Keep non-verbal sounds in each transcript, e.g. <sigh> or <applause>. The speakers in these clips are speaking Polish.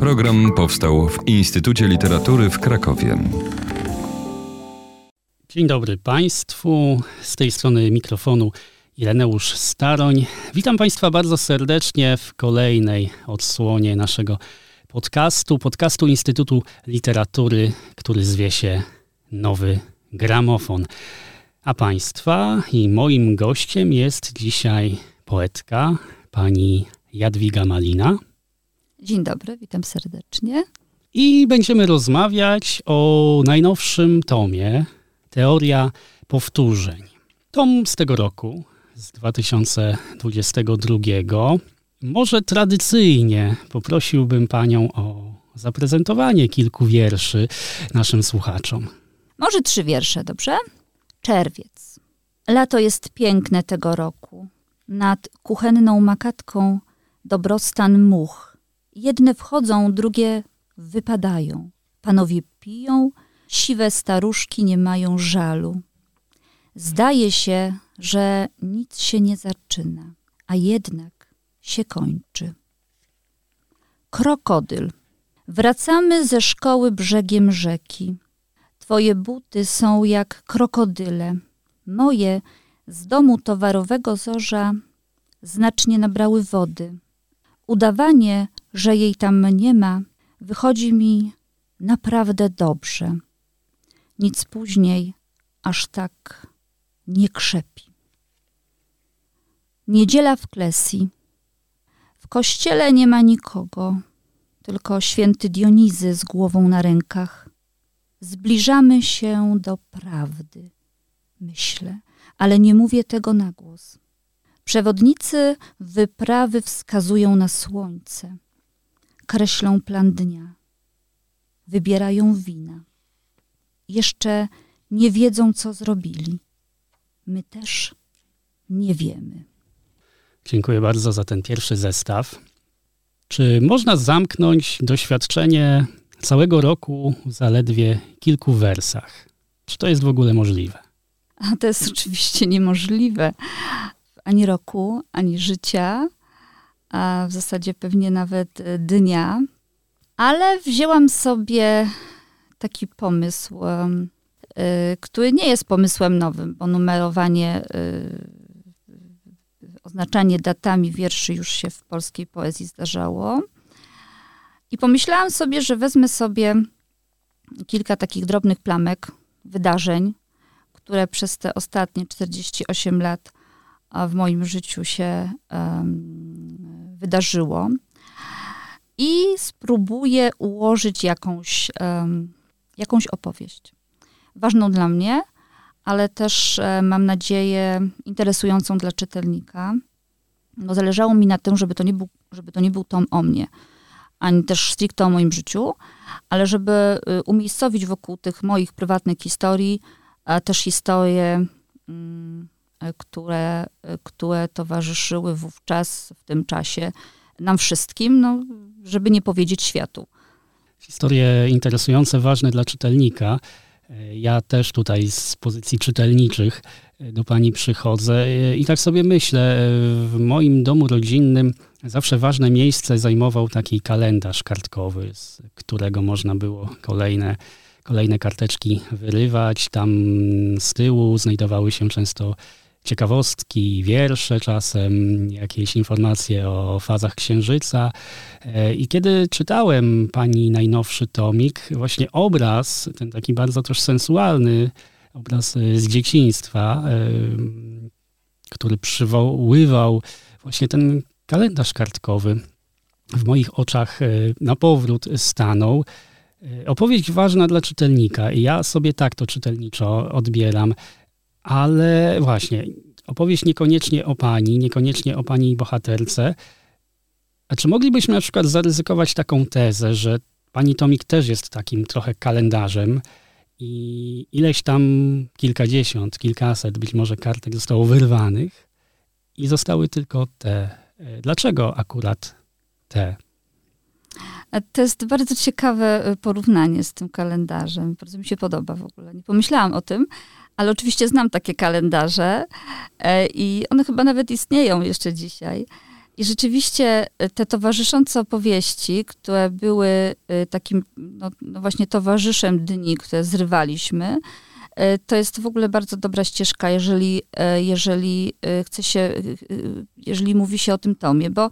Program powstał w Instytucie Literatury w Krakowie. Dzień dobry Państwu. Z tej strony mikrofonu Ireneusz Staroń. Witam Państwa bardzo serdecznie w kolejnej odsłonie naszego podcastu, podcastu Instytutu Literatury, który zwie się Nowy Gramofon. A Państwa i moim gościem jest dzisiaj poetka pani Jadwiga Malina. Dzień dobry, witam serdecznie. I będziemy rozmawiać o najnowszym tomie Teoria powtórzeń. Tom z tego roku, z 2022. Może tradycyjnie poprosiłbym panią o zaprezentowanie kilku wierszy naszym słuchaczom. Może trzy wiersze, dobrze? Czerwiec. Lato jest piękne tego roku. Nad kuchenną makatką dobrostan much. Jedne wchodzą, drugie wypadają. Panowie piją, siwe staruszki nie mają żalu. Zdaje się, że nic się nie zaczyna, a jednak się kończy. Krokodyl. Wracamy ze szkoły brzegiem rzeki. Twoje buty są jak krokodyle. Moje z domu towarowego zorza znacznie nabrały wody. Udawanie, że jej tam nie ma, wychodzi mi naprawdę dobrze. Nic później aż tak nie krzepi. Niedziela w Klesji. W kościele nie ma nikogo, tylko święty Dionizy z głową na rękach. Zbliżamy się do prawdy, myślę, ale nie mówię tego na głos. Przewodnicy wyprawy wskazują na słońce, kreślą plan dnia, wybierają wina. Jeszcze nie wiedzą, co zrobili. My też nie wiemy. Dziękuję bardzo za ten pierwszy zestaw. Czy można zamknąć doświadczenie całego roku w zaledwie kilku wersach? Czy to jest w ogóle możliwe? A to jest oczywiście niemożliwe ani roku, ani życia, a w zasadzie pewnie nawet e, dnia. Ale wzięłam sobie taki pomysł, e, który nie jest pomysłem nowym, bo numerowanie, e, oznaczanie datami wierszy już się w polskiej poezji zdarzało. I pomyślałam sobie, że wezmę sobie kilka takich drobnych plamek, wydarzeń, które przez te ostatnie 48 lat w moim życiu się um, wydarzyło. I spróbuję ułożyć jakąś, um, jakąś opowieść. Ważną dla mnie, ale też e, mam nadzieję interesującą dla czytelnika. No, zależało mi na tym, żeby to, nie był, żeby to nie był tom o mnie, ani też stricte o moim życiu, ale żeby y, umiejscowić wokół tych moich prywatnych historii też historie mm, które, które towarzyszyły wówczas, w tym czasie, nam wszystkim, no, żeby nie powiedzieć światu. Historie interesujące, ważne dla czytelnika. Ja też tutaj z pozycji czytelniczych do pani przychodzę i tak sobie myślę, w moim domu rodzinnym zawsze ważne miejsce zajmował taki kalendarz kartkowy, z którego można było kolejne, kolejne karteczki wyrywać. Tam z tyłu znajdowały się często ciekawostki, wiersze czasem, jakieś informacje o fazach księżyca. E, I kiedy czytałem pani najnowszy tomik, właśnie obraz, ten taki bardzo też sensualny, obraz e, z dzieciństwa, e, który przywoływał właśnie ten kalendarz kartkowy, w moich oczach na powrót stanął. Opowieść ważna dla czytelnika i ja sobie tak to czytelniczo odbieram. Ale właśnie, opowieść niekoniecznie o pani, niekoniecznie o pani bohaterce. A czy moglibyśmy na przykład zaryzykować taką tezę, że pani Tomik też jest takim trochę kalendarzem i ileś tam kilkadziesiąt, kilkaset być może kartek zostało wyrwanych i zostały tylko te. Dlaczego akurat te? To jest bardzo ciekawe y, porównanie z tym kalendarzem. Bardzo mi się podoba w ogóle. Nie pomyślałam o tym, ale oczywiście znam takie kalendarze e, i one chyba nawet istnieją jeszcze dzisiaj. I rzeczywiście te towarzyszące opowieści, które były takim, no, no właśnie towarzyszem dni, które zrywaliśmy, E, to jest w ogóle bardzo dobra ścieżka, jeżeli, e, jeżeli e, chce się, jeżeli mówi się o tym tomie, bo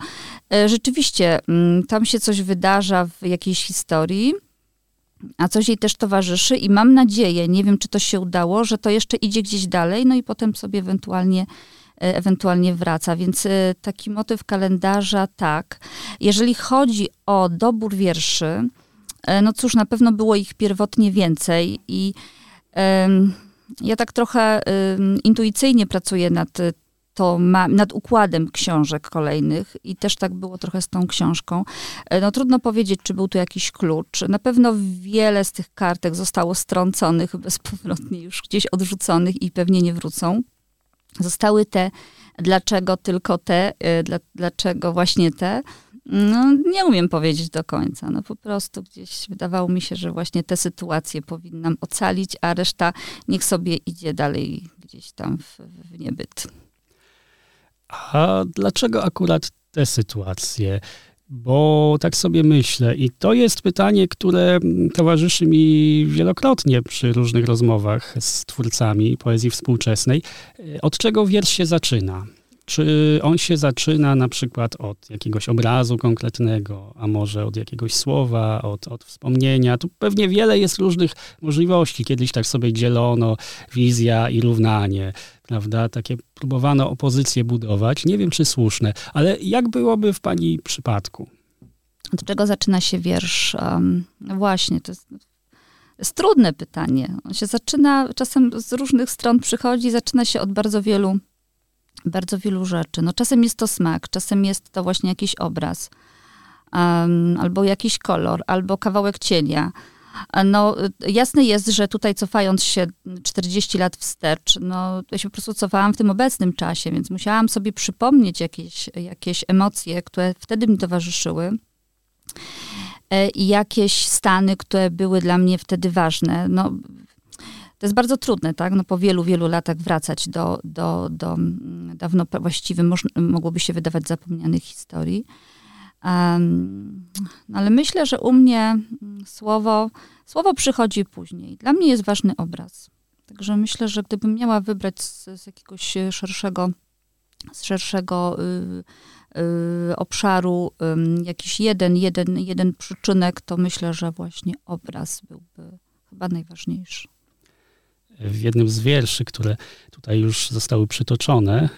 rzeczywiście mm, tam się coś wydarza w jakiejś historii, a coś jej też towarzyszy i mam nadzieję, nie wiem czy to się udało, że to jeszcze idzie gdzieś dalej, no i potem sobie ewentualnie ewentualnie wraca. Więc taki motyw kalendarza, tak. Jeżeli chodzi o dobór wierszy, no cóż, na pewno było ich pierwotnie więcej i ja tak trochę intuicyjnie pracuję nad to ma, nad układem książek kolejnych i też tak było trochę z tą książką. E, no trudno powiedzieć, czy był tu jakiś klucz. Na pewno wiele z tych kartek zostało strąconych <laughs> bezpowrotnie, już gdzieś odrzuconych i pewnie nie wrócą. Zostały te, dlaczego tylko te, e, dlaczego właśnie te. No, nie umiem powiedzieć do końca. No po prostu gdzieś wydawało mi się, że właśnie te sytuacje powinnam ocalić, a reszta niech sobie idzie dalej gdzieś tam w, w niebyt. A dlaczego akurat te sytuacje? Bo tak sobie myślę, i to jest pytanie, które towarzyszy mi wielokrotnie przy różnych rozmowach z twórcami poezji współczesnej. Od czego wiersz się zaczyna? Czy on się zaczyna na przykład od jakiegoś obrazu konkretnego, a może od jakiegoś słowa, od, od wspomnienia? Tu pewnie wiele jest różnych możliwości. Kiedyś tak sobie dzielono wizja i równanie, prawda? Takie próbowano opozycję budować. Nie wiem, czy słuszne, ale jak byłoby w pani przypadku? Od czego zaczyna się wiersz? Um, właśnie, to jest jest trudne pytanie. On się zaczyna, czasem z różnych stron przychodzi, zaczyna się od bardzo wielu bardzo wielu rzeczy. No, czasem jest to smak, czasem jest to właśnie jakiś obraz, um, albo jakiś kolor, albo kawałek cienia. No, jasne jest, że tutaj cofając się 40 lat wstecz, no, ja się po prostu cofałam w tym obecnym czasie, więc musiałam sobie przypomnieć jakieś, jakieś emocje, które wtedy mi towarzyszyły e, i jakieś stany, które były dla mnie wtedy ważne. No, to jest bardzo trudne, tak? No po wielu, wielu latach wracać do, do, do mm, dawno właściwie mogłoby się wydawać zapomnianych historii. Um, ale myślę, że u mnie mm, słowo, słowo przychodzi później. Dla mnie jest ważny obraz. Także myślę, że gdybym miała wybrać z, z jakiegoś szerszego, z szerszego y, y, obszaru y, jakiś jeden, jeden, jeden przyczynek, to myślę, że właśnie obraz byłby chyba najważniejszy w jednym z wierszy, które tutaj już zostały przytoczone,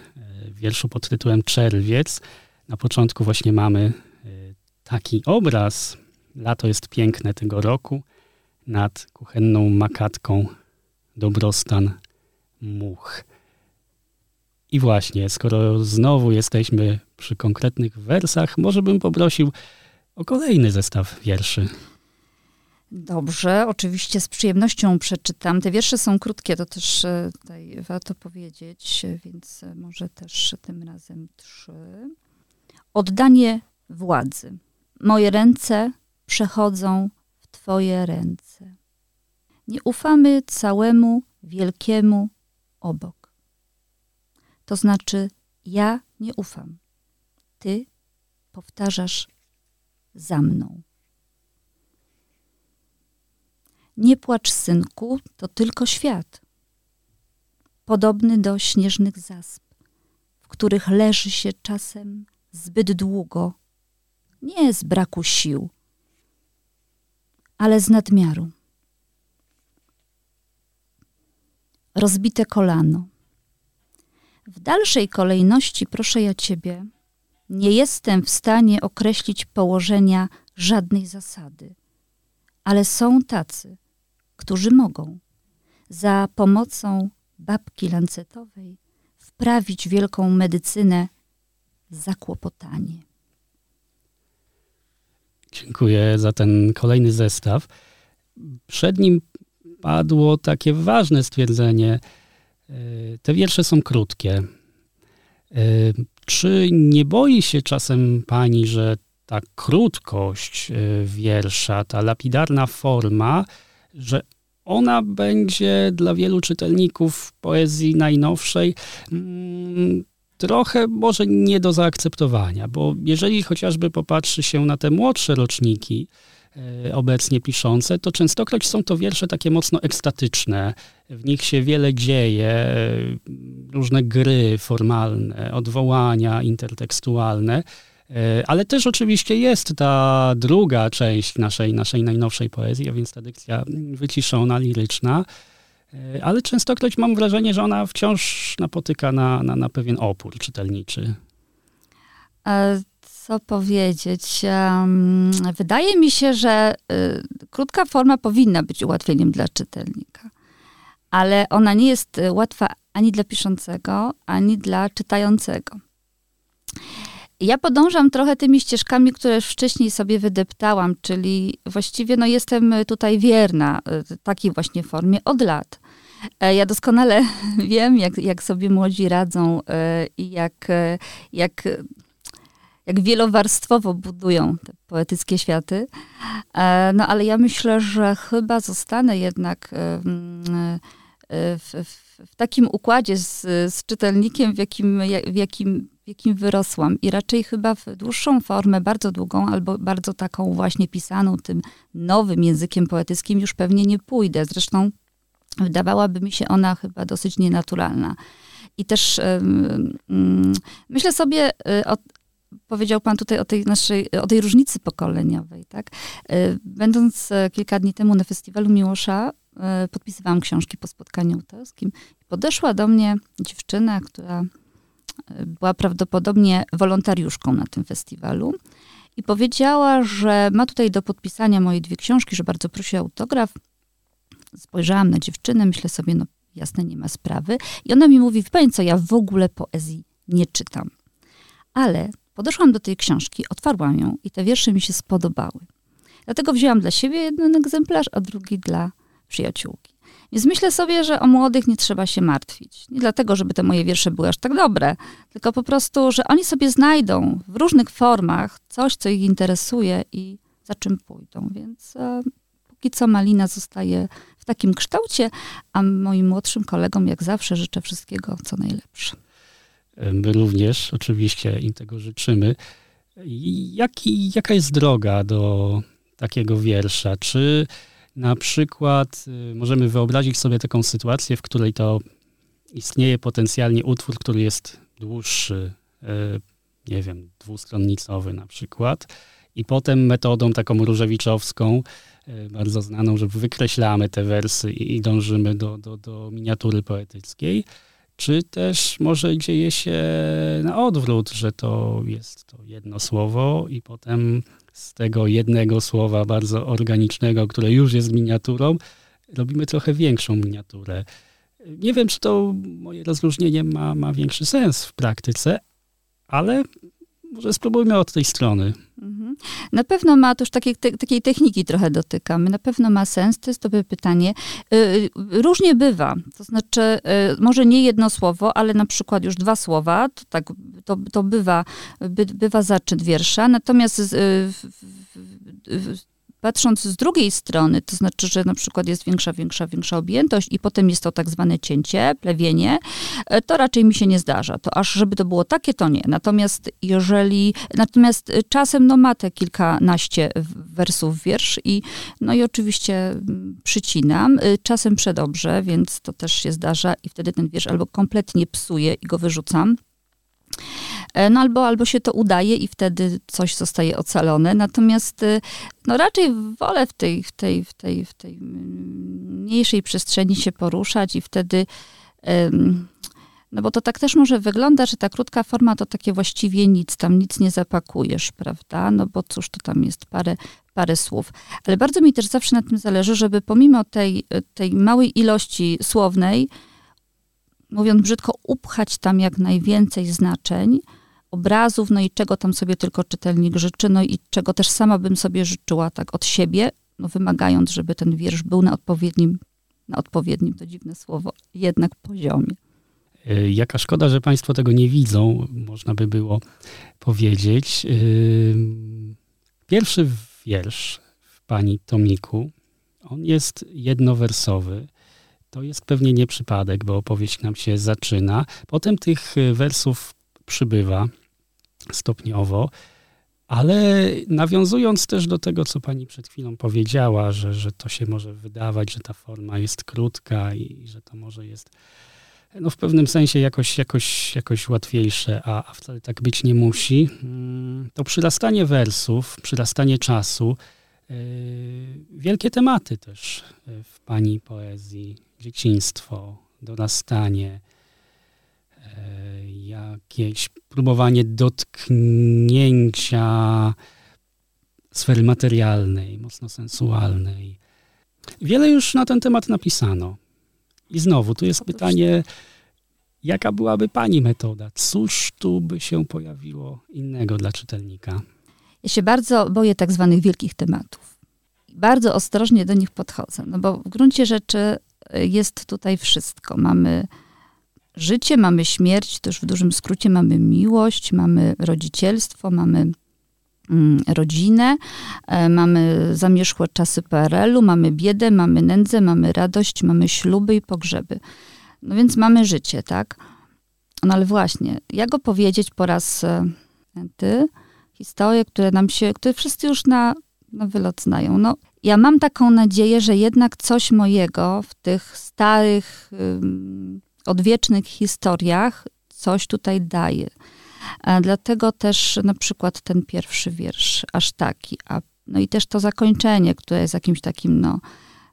w wierszu pod tytułem Czerwiec, na początku właśnie mamy e, taki obraz. Lato jest piękne tego roku. Nad kuchenną makatką dobrostan much. I właśnie, skoro znowu jesteśmy przy konkretnych wersach, może bym poprosił o kolejny zestaw wierszy. Dobrze, oczywiście z przyjemnością przeczytam. Te wiersze są krótkie, to też e, tutaj warto powiedzieć, więc e, może też tym razem trzy. Oddanie władzy. Moje ręce przechodzą w Twoje ręce. Nie ufamy całemu wielkiemu obok. To znaczy, ja nie ufam. Ty powtarzasz za mną. Nie płacz, synku, to tylko świat. Podobny do śnieżnych zasp, w których leży się czasem zbyt długo, nie z braku sił, ale z nadmiaru. Rozbite kolano. W dalszej kolejności, proszę ja ciebie, nie jestem w stanie określić położenia żadnej zasady, ale są tacy, którzy mogą za pomocą babki lancetowej wprawić wielką medycynę zakłopotanie. Dziękuję za ten kolejny zestaw. Przed nim padło takie ważne stwierdzenie. E, te wiersze są krótkie. E, czy nie boi się czasem pani, że ta krótkość e, wiersza, ta lapidarna forma że ona będzie dla wielu czytelników poezji najnowszej mm, trochę może nie do zaakceptowania, bo jeżeli chociażby popatrzy się na te młodsze roczniki, e, obecnie piszące, to częstokroć są to wiersze takie mocno ekstatyczne. W nich się wiele dzieje, e, różne gry formalne, odwołania intertekstualne. E, ale też oczywiście jest ta druga część naszej, naszej najnowszej poezji, a więc ta dykcja wyciszona, liryczna. E, ale częstokroć mam wrażenie, że ona wciąż napotyka na, na, na pewien opór czytelniczy. E, co powiedzieć? Wydaje mi się, że krótka forma powinna być ułatwieniem dla czytelnika, ale ona nie jest łatwa ani dla piszącego, ani dla czytającego. Ja podążam trochę tymi ścieżkami, które już wcześniej sobie wydeptałam, czyli właściwie no, jestem tutaj wierna y, takiej właśnie formie od lat. E, ja doskonale <laughs> wiem, jak, jak sobie młodzi radzą i jak, jak, jak wielowarstwowo budują te poetyckie światy. E, no ale ja myślę, że chyba zostanę jednak w, w takim układzie z, z czytelnikiem, w jakim, w jakim w jakim wyrosłam i raczej chyba w dłuższą formę, bardzo długą albo bardzo taką właśnie pisaną tym nowym językiem poetyckim już pewnie nie pójdę. Zresztą wydawałaby mi się ona chyba dosyć nienaturalna. I też um, myślę sobie, y, o, powiedział pan tutaj o tej naszej, o tej różnicy pokoleniowej, tak? Y, będąc e, kilka dni temu na festiwalu Miłosza, e, podpisywałam książki po spotkaniu autorskim. Podeszła do mnie dziewczyna, która była prawdopodobnie wolontariuszką na tym festiwalu i powiedziała, że ma tutaj do podpisania moje dwie książki, że bardzo prosi o autograf. Spojrzałam na dziewczynę, myślę sobie, no jasne, nie ma sprawy. I ona mi mówi, pani co, ja w ogóle poezji nie czytam. Ale podeszłam do tej książki, otwarłam ją i te wiersze mi się spodobały. Dlatego wzięłam dla siebie jeden egzemplarz, a drugi dla przyjaciółki. Więc myślę sobie, że o młodych nie trzeba się martwić. Nie dlatego, żeby te moje wiersze były aż tak dobre, tylko po prostu, że oni sobie znajdą w różnych formach coś, co ich interesuje i za czym pójdą. Więc e, póki co Malina zostaje w takim kształcie, a moim młodszym kolegom, jak zawsze, życzę wszystkiego, co najlepsze. My również oczywiście im tego życzymy. Jaki, jaka jest droga do takiego wiersza? Czy na przykład y, możemy wyobrazić sobie taką sytuację, w której to istnieje potencjalnie utwór, który jest dłuższy, y, nie wiem, dwustronnicowy na przykład, i potem metodą taką różewiczowską, y, bardzo znaną, że wykreślamy te wersy i dążymy do, do, do miniatury poetyckiej, czy też może dzieje się na odwrót, że to jest to jedno słowo i potem z tego jednego słowa bardzo organicznego, które już jest miniaturą, robimy trochę większą miniaturę. Nie wiem, czy to moje rozróżnienie ma, ma większy sens w praktyce, ale może spróbujmy od tej strony. Mhm. Na pewno ma, to już takiej, te, takiej techniki trochę dotykamy, na pewno ma sens, to jest dobre pytanie. Y, różnie bywa, to znaczy y, może nie jedno słowo, ale na przykład już dwa słowa, to, tak, to, to bywa, by, bywa zaczyn wiersza, natomiast y, Patrząc z drugiej strony, to znaczy, że na przykład jest większa, większa, większa objętość i potem jest to tak zwane cięcie, plewienie, e, to raczej mi się nie zdarza. To aż żeby to było takie, to nie. Natomiast jeżeli, natomiast e, czasem no ma te kilkanaście wersów wiersz i no i oczywiście mm, przycinam, e, czasem przedobrze, więc to też się zdarza i wtedy ten wiersz albo kompletnie psuję i go wyrzucam, no albo, albo się to udaje i wtedy coś zostaje ocalone. Natomiast e, no raczej wolę w tej, w tej, w tej, w tej mniejszej przestrzeni się poruszać i wtedy no bo to tak też może wygląda, że ta krótka forma to takie właściwie nic, tam nic nie zapakujesz, prawda? No bo cóż, to tam jest parę, parę słów. Ale bardzo mi też zawsze na tym zależy, żeby pomimo tej, tej małej ilości słownej, mówiąc brzydko, upchać tam jak najwięcej znaczeń, obrazów, no i czego tam sobie tylko czytelnik życzy, no i czego też sama bym sobie życzyła tak od siebie, no wymagając, żeby ten wiersz był na odpowiednim, na odpowiednim, to dziwne słowo, jednak poziomie. E, jaka szkoda, że Państwo tego nie widzą, można by było powiedzieć. E, pierwszy wiersz w Pani Tomiku, on jest jednowersowy. To jest pewnie nie przypadek, bo opowieść nam się zaczyna. Potem tych wersów przybywa stopniowo. Ale nawiązując też do tego, co pani przed chwilą powiedziała, że, że to się może wydawać, że ta forma jest krótka i że to może jest no w pewnym sensie jakoś, jakoś, jakoś łatwiejsze, a, a wcale tak być nie musi, mm, to przyrastanie wersów, przyrastanie czasu, yy, wielkie tematy też yy, w pani poezji, dzieciństwo, dorastanie, jakieś próbowanie dotknięcia sfery materialnej, mocno sensualnej. Wiele już na ten temat napisano. I znowu, tu jest pytanie, jaka byłaby Pani metoda? Cóż tu by się pojawiło innego dla czytelnika? Ja się bardzo boję tak zwanych wielkich tematów. Bardzo ostrożnie do nich podchodzę, no bo w gruncie rzeczy y, jest tutaj wszystko. Mamy życie, mamy śmierć, też w dużym skrócie mamy miłość, mamy rodzicielstwo, mamy Mm, rodzinę, e, mamy zamierzchłe czasy PRL-u, mamy biedę, mamy nędzę, mamy radość, mamy śluby i pogrzeby. No więc mamy życie, tak? No ale właśnie, jak opowiedzieć po raz e, ty historie, które nam się, które wszyscy już na, na wylot znają. No, ja mam taką nadzieję, że jednak coś mojego w tych starych, odwiecznych historiach coś tutaj daje. Dlatego też na przykład ten pierwszy wiersz aż taki, a no i też to zakończenie, które jest jakimś takim no,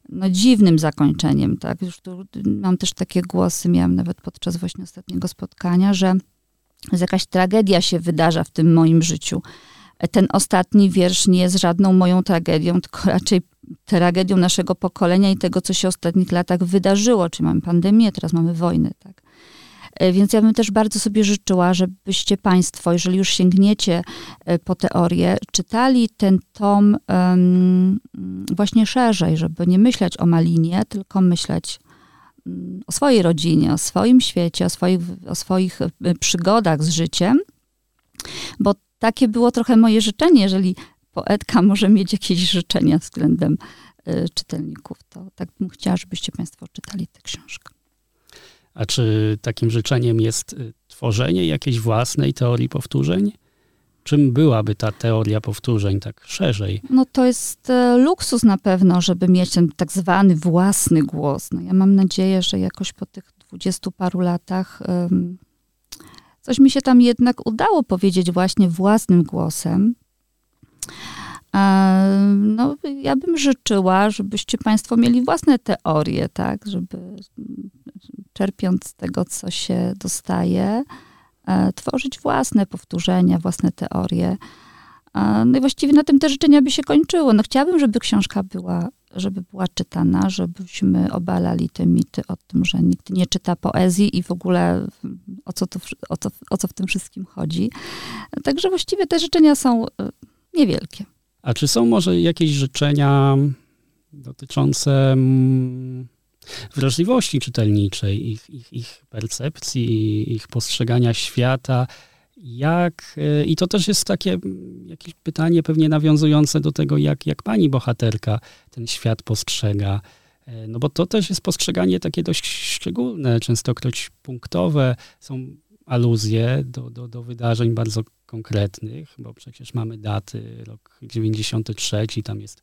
no dziwnym zakończeniem, tak? Już tu mam też takie głosy, miałam nawet podczas właśnie ostatniego spotkania, że jakaś tragedia się wydarza w tym moim życiu. Ten ostatni wiersz nie jest żadną moją tragedią, tylko raczej tragedią naszego pokolenia i tego, co się w ostatnich latach wydarzyło. Czy mamy pandemię, teraz mamy wojnę, tak? E, więc ja bym też bardzo sobie życzyła, żebyście Państwo, jeżeli już sięgniecie e, po teorię, czytali ten tom um, właśnie szerzej, żeby nie myśleć o Malinie, tylko myśleć um, o swojej rodzinie, o swoim świecie, o swoich, o swoich e, przygodach z życiem, bo takie było trochę moje życzenie, jeżeli poetka może mieć jakieś życzenia względem y, czytelników, to tak bym chciała, żebyście Państwo czytali tę książkę. A czy takim życzeniem jest y, tworzenie jakiejś własnej teorii powtórzeń? Czym byłaby ta teoria powtórzeń tak szerzej? No to jest e, luksus na pewno, żeby mieć ten tak zwany własny głos. No ja mam nadzieję, że jakoś po tych dwudziestu paru latach um, coś mi się tam jednak udało powiedzieć właśnie własnym głosem. E, no, ja bym życzyła, żebyście Państwo mieli własne teorie, tak, żeby czerpiąc z tego, co się dostaje, e, tworzyć własne powtórzenia, własne teorie. E, no i właściwie na tym te życzenia by się kończyły. No chciałabym, żeby książka była, żeby była czytana, żebyśmy obalali te mity o tym, że nikt nie czyta poezji i w ogóle o co, to, o co, o co w tym wszystkim chodzi. Także właściwie te życzenia są niewielkie. A czy są może jakieś życzenia dotyczące mm, wrażliwości czytelniczej, ich, ich, ich percepcji, ich postrzegania świata? Jak, e, I to też jest takie mm, jakieś pytanie pewnie nawiązujące do tego, jak, jak pani bohaterka ten świat postrzega. E, no bo to też jest postrzeganie takie dość szczególne, częstokroć punktowe. Są aluzje do, do, do wydarzeń bardzo konkretnych, bo przecież mamy daty, rok 93, tam jest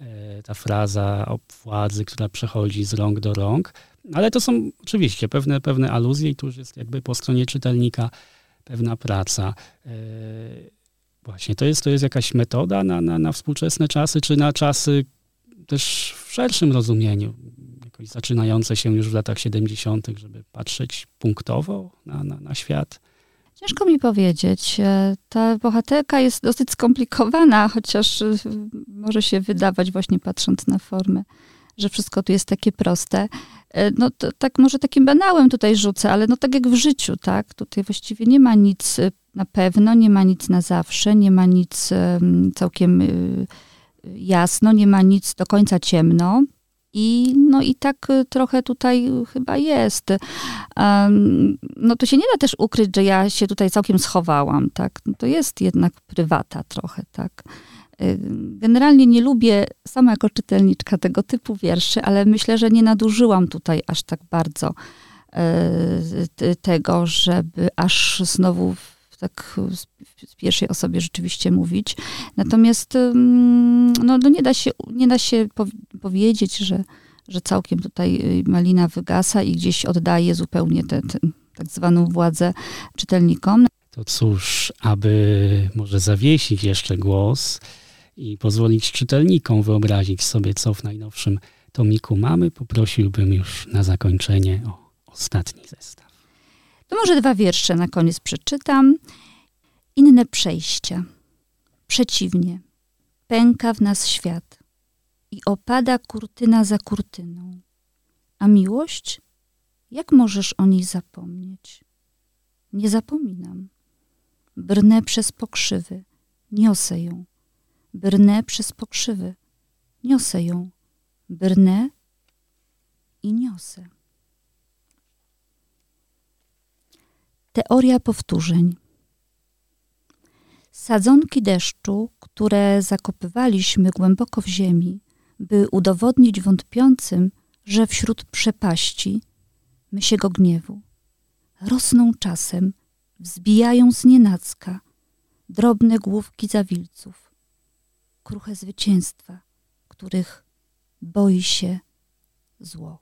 e, ta fraza o władzy, która przechodzi z rąk do rąk. Ale to są oczywiście pewne, pewne aluzje i tu już jest jakby po stronie czytelnika pewna praca. E, właśnie, to jest, to jest jakaś metoda na, na, na współczesne czasy, czy na czasy też w szerszym rozumieniu, jakoś zaczynające się już w latach 70., żeby patrzeć punktowo na, na, na świat? Ciężko mi powiedzieć. E, ta bohaterka jest dosyć skomplikowana, chociaż e, może się wydawać właśnie patrząc na formę, że wszystko tu jest takie proste. E, no tak może takim banałem tutaj rzucę, ale no tak jak w życiu, tak? Tutaj właściwie nie ma nic na pewno, nie ma nic na zawsze, nie ma nic całkiem jasno, nie ma nic do końca ciemno. I, no i tak y, trochę tutaj chyba jest. Um, no to się nie da też ukryć, że ja się tutaj całkiem schowałam, tak? No to jest jednak prywata trochę, tak? Y, generalnie nie lubię sama jako czytelniczka tego typu wierszy, ale myślę, że nie nadużyłam tutaj aż tak bardzo tego, żeby aż znowu tak w pierwszej osobie rzeczywiście mówić. Natomiast no, no nie da się, nie da się powiedzieć, że, że całkiem tutaj y, Malina wygasa i gdzieś oddaje zupełnie tę tak zwaną władzę czytelnikom. To cóż, aby może zawiesić jeszcze głos i pozwolić czytelnikom wyobrazić sobie, co w najnowszym tomiku mamy, poprosiłbym już na zakończenie o ostatni zestaw. To może dwa wiersze na koniec przeczytam. Inne przejścia. Przeciwnie, pęka w nas świat i opada kurtyna za kurtyną. A miłość? Jak możesz o niej zapomnieć? Nie zapominam. Brnę przez pokrzywy, niosę ją. Brnę przez pokrzywy, niosę ją. Brnę i niosę. Teoria powtórzeń. Sadzonki deszczu, które zakopywaliśmy głęboko w ziemi, by udowodnić wątpiącym, że wśród przepaści mysiego gniewu rosną czasem, wzbijają z nienacka drobne główki zawilców, kruche zwycięstwa, których boi się zło.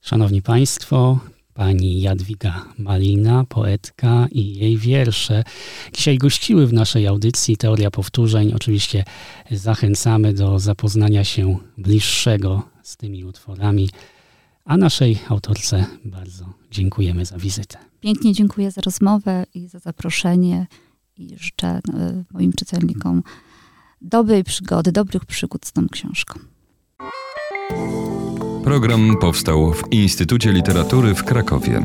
Szanowni Państwo, pani Jadwiga Malina, poetka i jej wiersze. Dzisiaj gościły w naszej audycji Teoria Powtórzeń. Oczywiście zachęcamy do zapoznania się bliższego z tymi utworami. A naszej autorce bardzo dziękujemy za wizytę. Pięknie dziękuję za rozmowę i za zaproszenie i życzę e, moim czytelnikom dobrej przygody, dobrych przygód z tą książką. Program powstał w Instytucie Literatury w Krakowie.